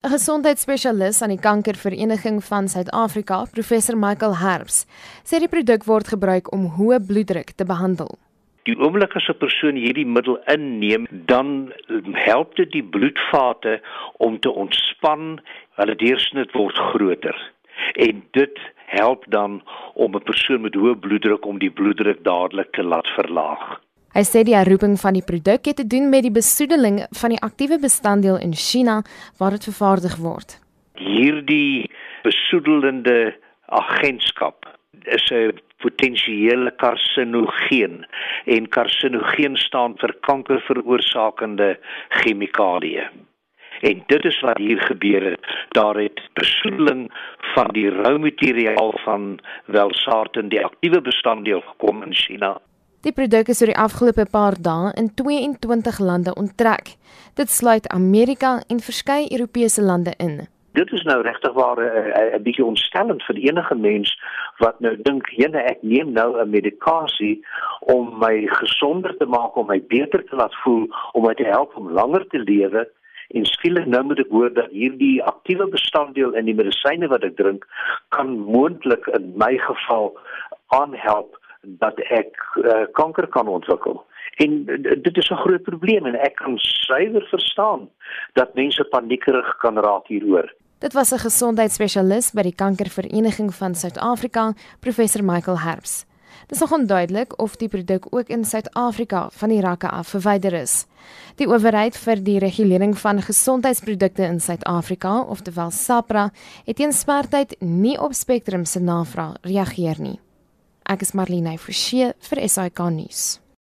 'n Gesondheidsspesialis aan die Kankervereniging van Suid-Afrika, professor Michael Herbs, sê die produk word gebruik om hoë bloeddruk te behandel. Die oomblik as 'n persoon hierdie middel inneem, dan help dit die bloedvate om te ontspan, hulle deursnit word groter. En dit help dan om 'n persoon met hoë bloeddruk om die bloeddruk dadelik te laat verlaag. Hy sê die herroeping van die produk het te doen met die besoedeling van die aktiewe bestanddeel in China waar dit vervaardig word. Hierdie besoedelende agentskap is 'n potensiële karsinogeen en karsinogeen staan vir kankerveroorsakende chemikalieë. En dit is wat hier gebeur het. Daar het besoedeling van die rou materiaal van Welsartan die aktiewe bestanddeel gekom in China. Die produk is oor die afgelope paar dae in 22 lande onttrek. Dit sluit Amerika en verskeie Europese lande in. Dit is nou regtig waar eh, 'n bietjie ontstellend vir enige mens wat nou dink, "Jene, ek neem nou 'n medikasie om my gesonder te maak, om my beter te laat voel, om my te help om langer te lewe." En skielik nou moet ek hoor dat hierdie aktiewe bestanddeel in die medisyne wat ek drink kan moontlik in my geval aanhelp dat ek uh, kanker kan ontwikkel. En dit is 'n groot probleem en ek kan suiwer verstaan dat mense paniekerig kan raak hieroor. Dit was 'n gesondheidsspesialis by die Kankervereniging van Suid-Afrika, professor Michael Herbs. Dit is nog onduidelik of die produk ook in Suid-Afrika van die rakke af verwyder is. Die owerheid vir die regulering van gesondheidsprodukte in Suid-Afrika, oftewel SAPRA, het teen spertyd nie op Spectrum se navraag reageer nie. Ek is Marlene Forsie vir SAK nuus.